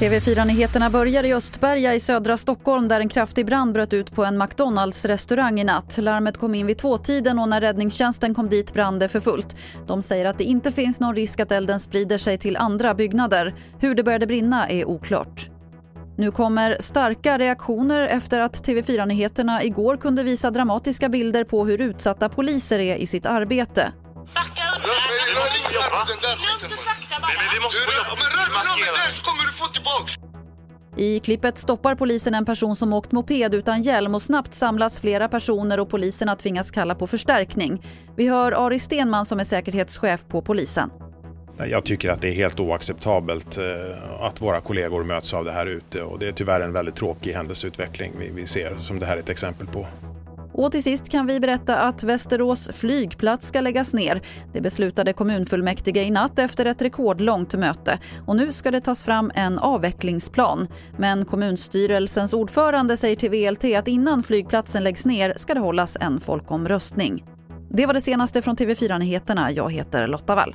TV4-nyheterna börjar i Östberga i södra Stockholm där en kraftig brand bröt ut på en McDonalds-restaurang i natt. Larmet kom in vid tvåtiden och när räddningstjänsten kom dit brann det för fullt. De säger att det inte finns någon risk att elden sprider sig till andra byggnader. Hur det började brinna är oklart. Nu kommer starka reaktioner efter att TV4-nyheterna igår kunde visa dramatiska bilder på hur utsatta poliser är i sitt arbete. Backa undan! Lugnt och sakta bara. Men vi måste få Ja, få tillbaks! I klippet stoppar polisen en person som åkt moped utan hjälm och snabbt samlas flera personer och poliserna tvingas kalla på förstärkning. Vi hör Ari Stenman som är säkerhetschef på polisen. Jag tycker att det är helt oacceptabelt eh, att våra kollegor möts av det här ute och det är tyvärr en väldigt tråkig händelseutveckling vi, vi ser som det här är ett exempel på. Och till sist kan vi berätta att Västerås flygplats ska läggas ner. Det beslutade kommunfullmäktige i natt efter ett rekordlångt möte. Och nu ska det tas fram en avvecklingsplan. Men kommunstyrelsens ordförande säger till VLT att innan flygplatsen läggs ner ska det hållas en folkomröstning. Det var det senaste från TV4 Nyheterna. Jag heter Lotta Wall.